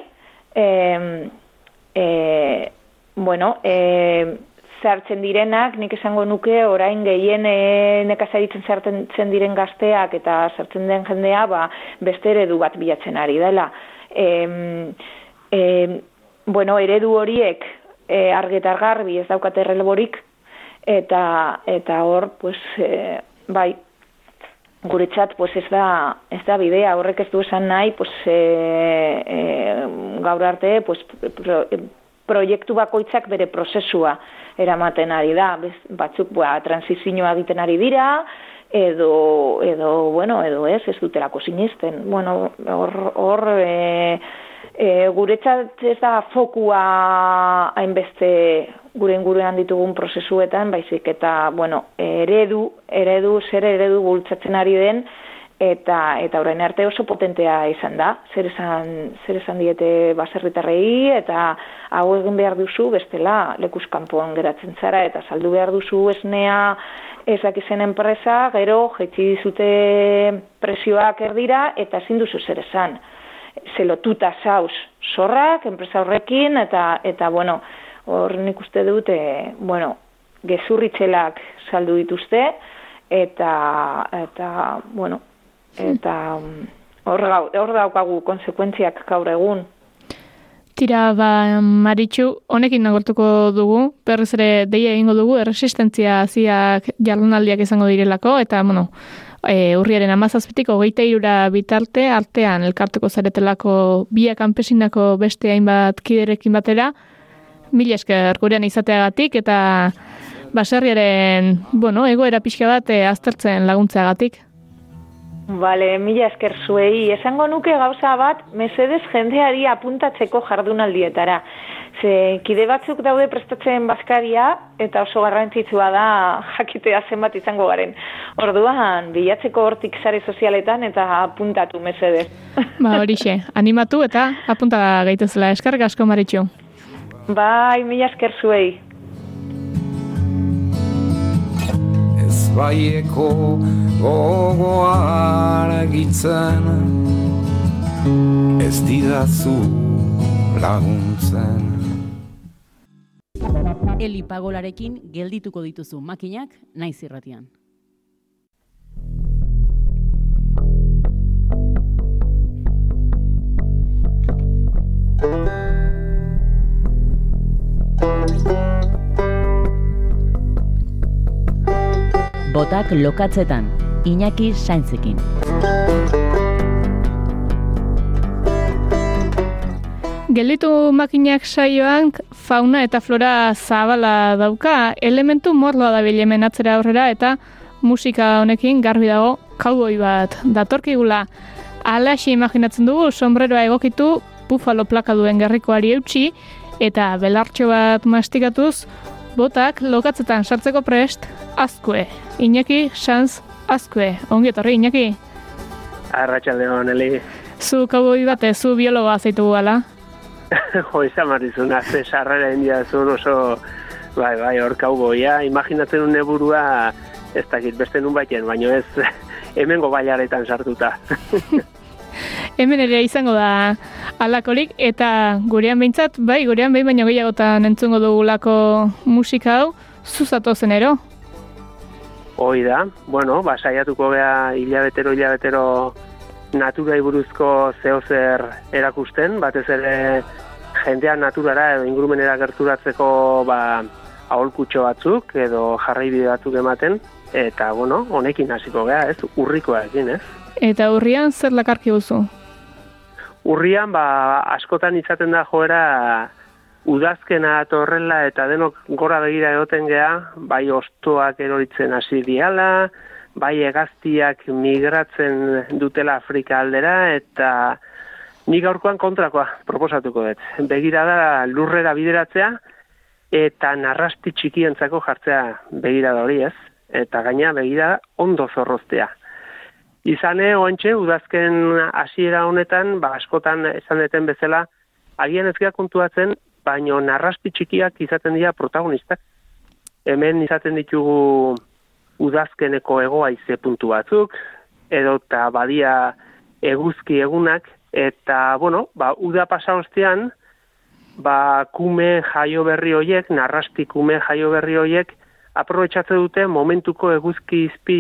e, e, bueno, e, zartzen direnak, nik esango nuke orain gehien e, nekazaritzen zartzen diren gazteak eta sartzen den jendea, ba, beste eredu bat bilatzen ari dela. E, e, bueno, eredu horiek e, argetar garbi ez daukate releborik, eta, eta hor, pues, e, bai, guretzat pues ez da ez da bidea horrek ez du esan nahi pues e, e, gaur arte pues pro, proiektu bakoitzak bere prozesua eramaten ari da. Bez, batzuk ba, transizioa egiten ari dira, edo, edo, bueno, edo ez, ez dutelako sinisten. Bueno, hor, hor e, e, guretzat ez da fokua hainbeste gure inguruan ditugun prozesuetan, baizik eta, bueno, eredu, eredu, zer eredu bultzatzen ari den, eta eta orain arte oso potentea izan da. Zer esan, zer esan diete baserritarrei eta hau egin behar duzu bestela lekuskanpoan geratzen zara eta saldu behar duzu esnea ezak izen enpresa, gero jetzi dizute presioak erdira eta ezin duzu zer esan. Zelotuta zauz zorrak, enpresa horrekin, eta, eta bueno, hor nik uste dute, bueno, gezurritxelak saldu dituzte, eta, eta bueno, eta mm, hor hor daukagu konsekuentziak gaur egun. Tira, ba, Maritxu, honekin nagortuko dugu, berriz ere deia egingo dugu, erresistentzia ziak jardunaldiak izango direlako, eta, bueno, e, urriaren amazazpitik, hogeita irura bitarte, artean elkartuko zaretelako biak anpesinako beste hainbat kiderekin batera, mila esker gurean izateagatik, eta baserriaren, bueno, egoera pixka bat e, aztertzen laguntzeagatik. Bale, mila esker zuei. Esango nuke gauza bat, mesedez jendeari apuntatzeko jardunaldietara. Ze, kide batzuk daude prestatzen bazkaria, eta oso garrantzitsua da jakitea zenbat izango garen. Orduan, bilatzeko hortik zare sozialetan eta apuntatu mesedez. Ba, horixe, animatu eta apunta gaituzela. Eskarrik asko maritxu. Bai, mila esker zuei. baieko gogoa argitzen ez didazu laguntzen Eli pagolarekin geldituko dituzu makinak naiz irratian. botak lokatzetan, Iñaki Saintzekin. Gelditu makinak saioan fauna eta flora zabala dauka, elementu morloa da bilemen atzera aurrera eta musika honekin garbi dago kauboi bat datorkigula. Alaxi imaginatzen dugu, sombreroa egokitu, bufalo plaka duen gerrikoari eutxi, eta belartxo bat mastikatuz, botak lokatzetan sartzeko prest, azkue. Iñaki, Sanz, azkue. Ongi etorri, Iñaki? Arratxalde hon, Eli. Zu kaboi bate, zu biologoa zeitu gala? jo, izan marrizun, azte sarrera india zuen oso, bai, bai, hor kauboia, imaginatzen un neburua, ez dakit beste nun baiten, baino ez, hemengo baiaretan sartuta. hemen ere izango da alakorik, eta gurean behintzat, bai, gurean behin baino gehiagotan entzungo dugulako musika hau, zuzatu zenero? Hoi da, bueno, ba, saiatuko geha hilabetero, hilabetero natura buruzko zehozer erakusten, batez ere jendean naturara edo ingurumenera gerturatzeko ba, aholkutxo batzuk edo jarraibide batzuk ematen, eta, bueno, honekin hasiko geha, ez, urrikoa egin, ez? Eta urrian zer lakarki guzu? Urrian, ba, askotan izaten da joera udazkena atorrela eta denok gora begira egoten gea, bai ostoak eroritzen hasi diala, bai egaztiak migratzen dutela Afrika aldera, eta Ni gaurkoan kontrakoa proposatuko dut. Begirada lurrera bideratzea eta narrasti txikientzako jartzea begirada hori ez. Eta gaina begirada ondo zorroztea. Izane, oantxe, udazken hasiera honetan, ba, askotan esan deten bezala, agian ez kontuatzen, baino narrasti txikiak izaten dira protagonistak. Hemen izaten ditugu udazkeneko egoa ize puntu batzuk, edo eta badia eguzki egunak, eta, bueno, ba, uda pasa ostean, ba, kume jaio berri hoiek, narrasti kume jaio berri hoiek, aprobetxatze dute momentuko eguzki izpi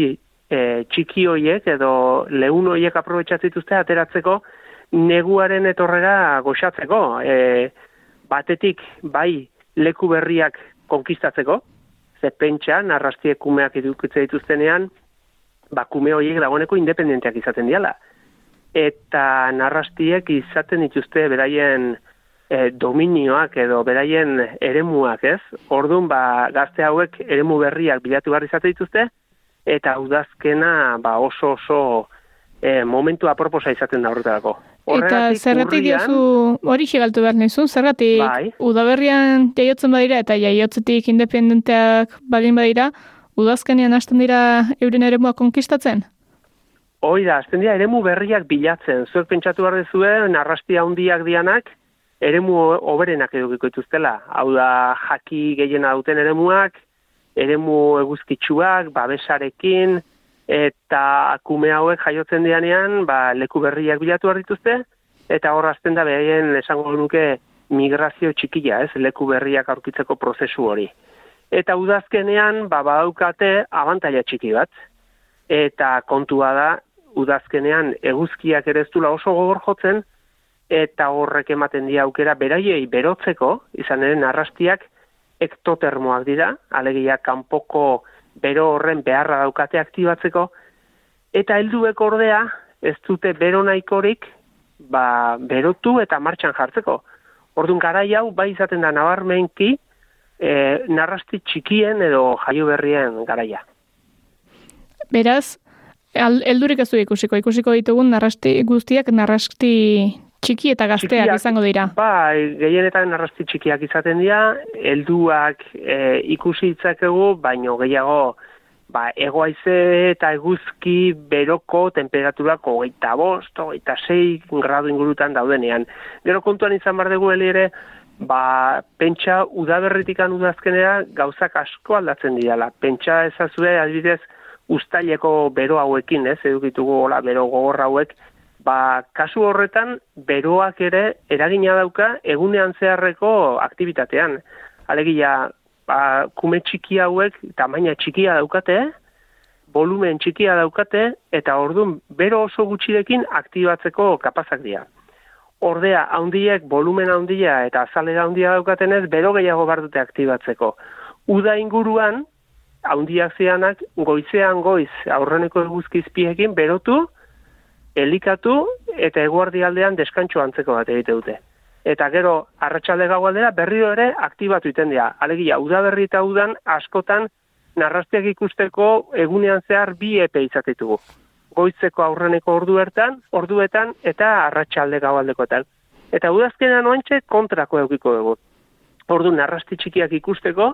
e, txiki hoiek, edo lehun hoiek aprobetxatzituzte ateratzeko, neguaren etorrera goxatzeko, e, batetik bai leku berriak konkistatzeko, ze pentsa, narrastie kumeak edukitze dituztenean, ba, kume horiek dagoeneko independenteak izaten diala. Eta narrastiek izaten dituzte beraien e, dominioak edo beraien eremuak, ez? Orduan, ba, gazte hauek eremu berriak bilatu behar izate dituzte, eta udazkena ba, oso oso e, momentu aproposa izaten da horretarako. Eta zergatik diozu hori xigaltu behar nizu, zergatik bai. udaberrian jaiotzen badira eta jaiotzetik independenteak balin badira, udazkenean hasten dira euren eremua konkistatzen? Hoi da, hasten dira eremu berriak bilatzen. Zuek pentsatu behar dezue, narrasti handiak dianak, eremu oberenak edukiko ituztela. Hau da, jaki gehiena duten eremuak, eremu eguzkitsuak, babesarekin, eta akume hauek jaiotzen dianean, ba, leku berriak bilatu behar dituzte, eta hor azten da behaien esango nuke migrazio txikia, ez, leku berriak aurkitzeko prozesu hori. Eta udazkenean, ba, badaukate abantaila txiki bat, eta kontua da, udazkenean eguzkiak ere ez oso gogor jotzen, eta horrek ematen dia aukera beraiei berotzeko, izan ere narrastiak ektotermoak dira, alegia kanpoko bero horren beharra daukate aktibatzeko, eta helduek ordea ez dute bero nahikorik ba, berotu eta martxan jartzeko. Orduan garai hau bai izaten da nabarmenki e, narrasti txikien edo jaio berrien garaia. Beraz, heldurik ez du ikusiko, ikusiko ditugun narrasti guztiak narrasti txiki eta gazteak izango dira. Ba, gehienetan narrasti txikiak izaten dira, helduak e, ikusi itzakegu, baino gehiago ba, egoaize eta eguzki beroko temperaturako geita bost, geita sei gradu ingurutan daudenean. Gero kontuan izan bar dugu ere, ba, pentsa udaberritikan udazkenera gauzak asko aldatzen dira. Pentsa ezazue, adibidez, ustaileko bero hauekin, ez, edukitugu hola, bero gogor hauek, ba, kasu horretan beroak ere eragina dauka egunean zeharreko aktivitatean. Alegia, ba, kume txiki hauek tamaina txikia daukate, volumen txikia daukate, eta ordun bero oso gutxirekin aktibatzeko kapazak dira. Ordea, haundiek, volumen haundia eta azalera haundia daukatenez, bero gehiago bardute aktibatzeko. Uda inguruan, haundiak zeanak, goizean goiz, aurreneko eguzkizpiekin, berotu, elikatu eta eguardi aldean deskantxo antzeko bat egite dute. Eta gero, arratsalde gau aldera, berriro ere aktibatu iten dira. Alegia, udaberri eta udan askotan narrastiak ikusteko egunean zehar bi epe izatitugu. Goitzeko aurreneko ordu ertan, orduetan eta arratsalde gau aldekoetan. Eta udazkenean oantxe kontrako eukiko dugu. Ordu narrasti txikiak ikusteko,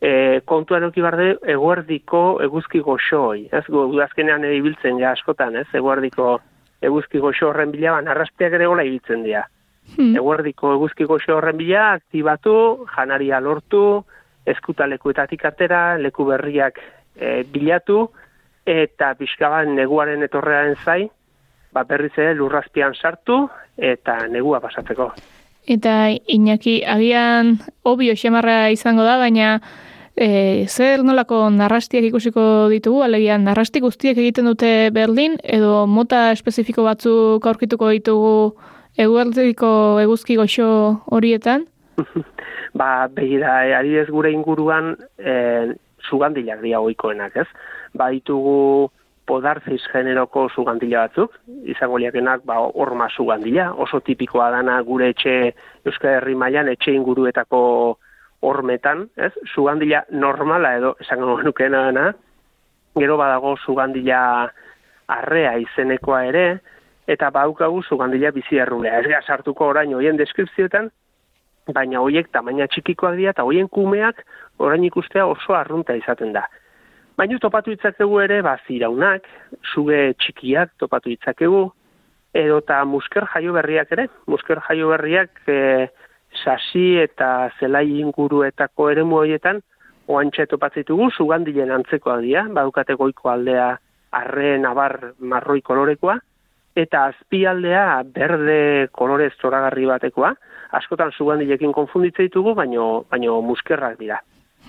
e, kontuan euki barde eguerdiko eguzki goxoi. Ez udazkenean ibiltzen ja askotan, ez? Eguerdiko eguzki goxo horren bila, ban arrasteak ere gola ibiltzen dira. Hmm. Eguerdiko eguzki goxo horren bila, aktibatu, janaria lortu, eskutalekuetatik atera, leku berriak e, bilatu, eta pixkaban neguaren etorrearen zai, ba berriz ere lurrazpian sartu, eta negua pasatzeko. Eta Iñaki, agian obio xemarra izango da, baina e, zer nolako narrastiak ikusiko ditugu, alegia narrasti guztiek egiten dute Berlin, edo mota espezifiko batzuk aurkituko ditugu eguerdiko eguzki goxo horietan? ba, begira, e, ari ez gure inguruan e, zugandilak dia oikoenak, ez? Ba, ditugu podarziz generoko zugandila batzuk, izango liakenak ba, orma zugandila, oso tipikoa dana gure etxe Euskal Herri mailan etxe inguruetako hormetan, ez? Zugandila normala edo esango nukena dana, gero badago zugandila arrea izenekoa ere, eta baukagu zugandila bizi errulea. Ez gara sartuko orain hoien deskripzioetan, baina hoiek tamaina txikikoak dira eta hoien kumeak orain ikustea oso arrunta izaten da. Baina topatu itzakegu ere, ba, ziraunak, suge txikiak topatu itzakegu, edo eta musker jaio berriak ere. Musker jaio berriak e, sasi eta zelai inguruetako ere horietan, oantxe topatzitugu, zugandilen antzekoa dira, badukate goiko aldea arre nabar marroi kolorekoa, eta azpialdea berde kolorez zoragarri batekoa, askotan zugandilekin konfunditzen ditugu, baino, baino muskerrak dira.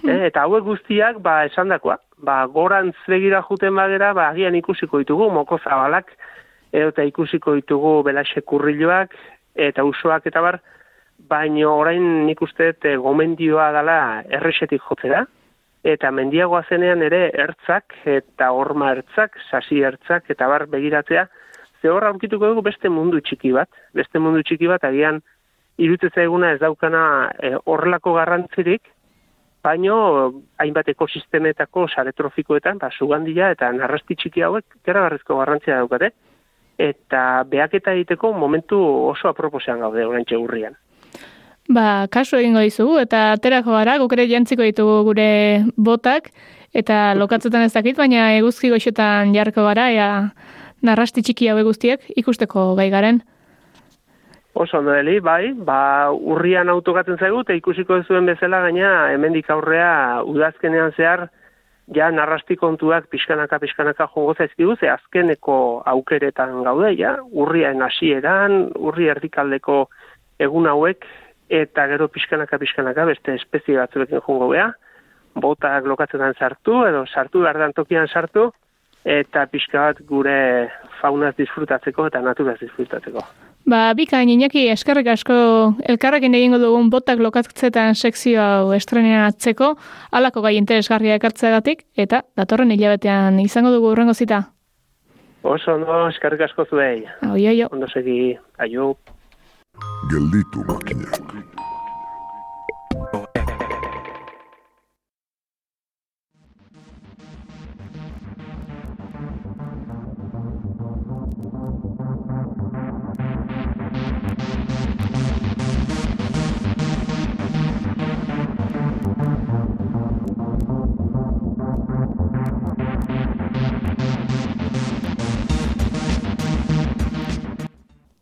Hmm. E, eta hauek guztiak, ba, esandakoa, ba, gorantz begira juten bagera, ba, agian ikusiko ditugu, moko zabalak, eta ikusiko ditugu belaxe kurriloak, eta usoak, eta bar, baino orain nik uste e, gomendioa dela erresetik jotzera, eta mendiagoa zenean ere ertzak eta horma ertzak, sasi ertzak eta bar begiratzea, ze hor aurkituko dugu beste mundu txiki bat, beste mundu txiki bat agian irutzeza eguna ez daukana e, horrelako garrantzirik, baino hainbat ekosistemetako sare trofikoetan, ba, sugandia eta narrasti txiki hauek gara garrizko garrantzia daukate, eta behaketa egiteko momentu oso aproposean gaude orantxe urrian. Ba, kasu egingo dizugu, eta aterako gara, gukere jantziko ditugu gure botak, eta lokatzetan ez dakit, baina eguzki goxetan jarko gara, ea narrasti txiki hau guztiek ikusteko gai garen. Oso noeli, bai, ba, urrian autokatzen zaigu, eta ikusiko zuen bezala gaina, hemendik aurrea udazkenean zehar, ja narrasti kontuak pixkanaka pixkanaka jongo zaizkigu, ze azkeneko aukeretan gaude, ja, urrian hasieran, urri erdikaldeko egun hauek, eta gero pixkanaka pixkanaka beste espezie batzuekin jongo bea, botak lokatzetan sartu, edo sartu gardan tokian sartu, eta pixka bat gure faunaz disfrutatzeko eta naturaz disfrutatzeko. Ba, bika, Iñaki, eskerrik asko elkarrekin egingo dugun botak lokatzetan sekzio hau estrenean atzeko, alako gai interesgarria ekartzeagatik, eta datorren hilabetean izango dugu urrengo zita. Oso, no, eskerrik asko zuei. Aio, aio. Ondo segi, aio. Gelditu makinak.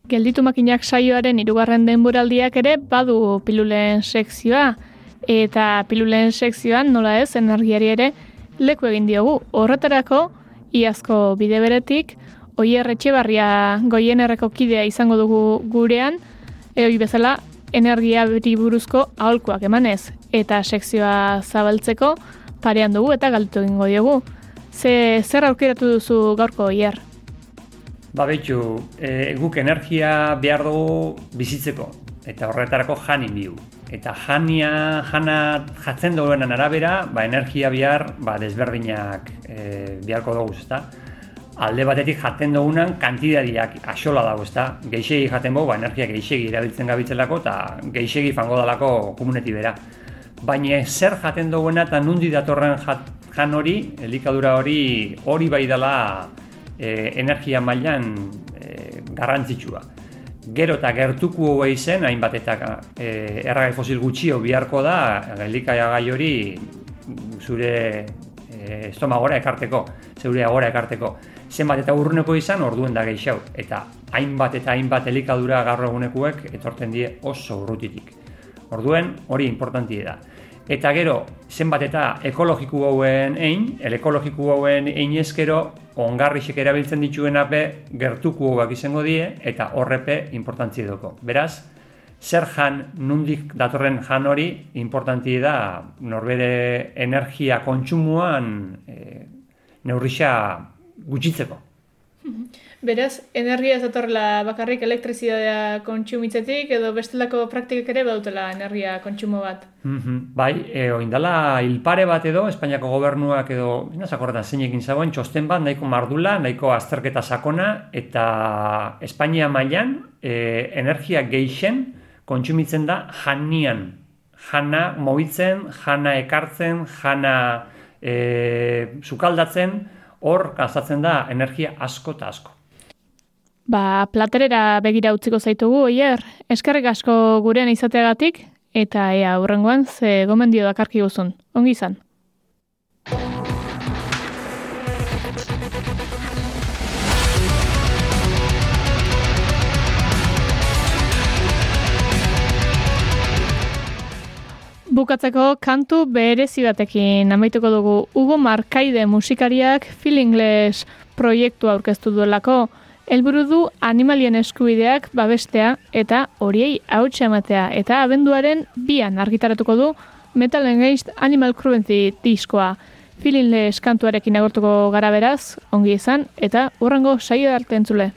Gelditu makinak saioaren irugarren denboraldiak ere badu pilulen sekzioa eta pilulen sekzioan nola ez energiari ere leku egin diogu. Horretarako iazko bide beretik Oier Etxebarria goien erreko kidea izango dugu gurean, eoi bezala energia buruzko aholkuak emanez eta sekzioa zabaltzeko parean dugu eta galtu egingo diogu. Ze, zer aukeratu duzu gaurko Oier? Ba betxu, e, guk energia behar dugu bizitzeko, eta horretarako jani biu. Eta jania, jana jatzen duenan arabera, ba, energia bihar ba, desberdinak e, biharko dugu, ezta? Alde batetik jaten dugunan kantidadiak asola dago, ezta? Geixegi jaten dugu, ba, energia geixegi erabiltzen gabitzelako, eta geixegi fango dalako komuneti bera. Baina zer jaten duguena eta nundi datorren jan hori, elikadura hori, hori bai dela e, energia mailan e, garrantzitsua. Gero eta gertuko hori zen, hainbat eta e, erragai fosil gutxio biharko da, gelikaia gai hori zure e, estomagora ekarteko, zeure agora ekarteko. Zenbat eta urruneko izan, orduen da gehiago. Eta hainbat eta hainbat elikadura gaur egunekuek etorten die oso urrutitik. Orduen, hori importantia da. Eta gero, zenbat eta ekologiku hauen ein, el ekologiku hauen ein eskero, ongarrixek erabiltzen dituen ape gertuko hauak izango die, eta horrepe importantzi edoko. Beraz, zer jan nundik datorren jan hori importanti da norbere energia kontsumuan e, neurrixa gutxitzeko. Beraz, energia ez datorrela bakarrik elektrizidadea kontsumitzetik edo bestelako praktikak ere bautela energia kontsumo bat. Mm Bai, e, oindala hilpare bat edo, Espainiako gobernuak edo, ina zakorretan zeinekin zagoen, txosten bat, nahiko mardula, nahiko azterketa sakona, eta Espainia mailan e, energia geixen kontsumitzen da janian. Jana mobitzen, jana ekartzen, jana e, sukaldatzen, hor gazatzen da energia asko eta asko. Ba, platerera begira utziko zaitugu, oier, eskerrik asko gurean izateagatik, eta ea, urrengoan, ze gomendio dakarki guzun. Ongi izan. Bukatzeko kantu berezi batekin amaituko dugu Hugo Markaide musikariak Feelingless proiektu aurkeztu duelako helburu du animalien eskubideak babestea eta horiei hautsa ematea eta abenduaren bian argitaratuko du Metal Engaged Animal Cruelty diskoa. Feelingless kantuarekin agortuko gara beraz, ongi izan eta urrengo saio arte entzule.